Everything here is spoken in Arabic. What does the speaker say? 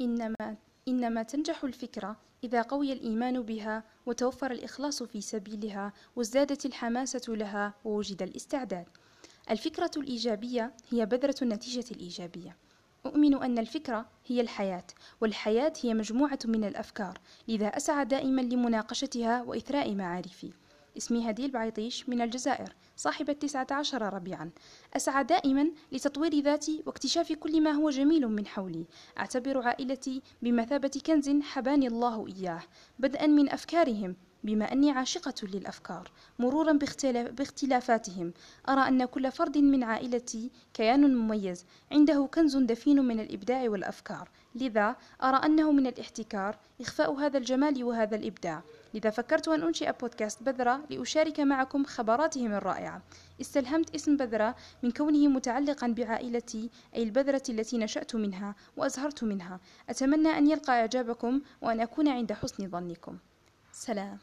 إنما, إنما تنجح الفكرة إذا قوي الإيمان بها وتوفر الإخلاص في سبيلها وازدادت الحماسة لها ووجد الاستعداد. الفكرة الإيجابية هي بذرة النتيجة الإيجابية. أؤمن أن الفكرة هي الحياة والحياة هي مجموعة من الأفكار لذا أسعى دائما لمناقشتها وإثراء معارفي. اسمي هديل بعيطيش من الجزائر صاحبة تسعة عشر ربيعا. أسعى دائما لتطوير ذاتي واكتشاف كل ما هو جميل من حولي. أعتبر عائلتي بمثابة كنز حباني الله إياه. بدءا من أفكارهم بما أني عاشقة للأفكار مرورا باختلافاتهم. أرى أن كل فرد من عائلتي كيان مميز. عنده كنز دفين من الإبداع والأفكار. لذا أرى أنه من الاحتكار إخفاء هذا الجمال وهذا الإبداع. لذا فكرت أن أنشئ بودكاست بذرة لأشارك معكم خبراتهم الرائعة. استلهمت اسم بذرة من كونه متعلقا بعائلتي أي البذرة التي نشأت منها وأزهرت منها. أتمنى أن يلقى إعجابكم وأن أكون عند حسن ظنكم. سلام.